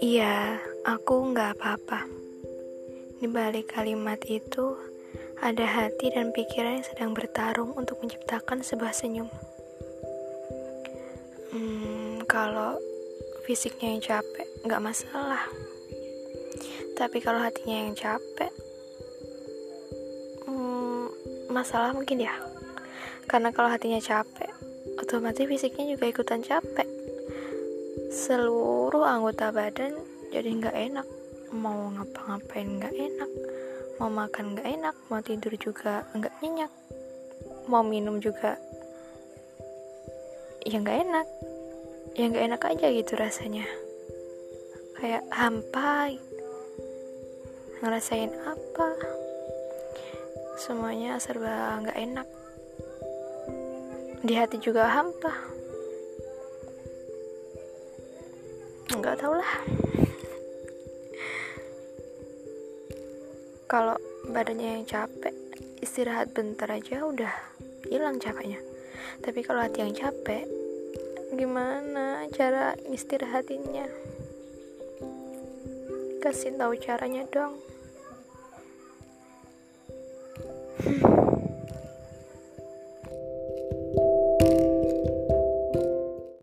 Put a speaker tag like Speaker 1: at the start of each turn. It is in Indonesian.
Speaker 1: Iya, aku nggak apa-apa. Di balik kalimat itu, ada hati dan pikiran yang sedang bertarung untuk menciptakan sebuah senyum. Hmm, kalau fisiknya yang capek, nggak masalah. Tapi kalau hatinya yang capek, hmm, masalah mungkin ya. Karena kalau hatinya capek, otomatis fisiknya juga ikutan capek. Seluruh anggota badan jadi nggak enak. Mau ngapa-ngapain nggak enak. Mau makan nggak enak. Mau tidur juga nggak nyenyak. Mau minum juga ya nggak enak. Ya nggak enak aja gitu rasanya. Kayak hampa ngerasain apa? Semuanya serba nggak enak di hati juga hampa. Nggak tau lah. Kalau badannya yang capek istirahat bentar aja udah hilang capeknya. Tapi kalau hati yang capek gimana cara istirahatinnya kasih tahu caranya dong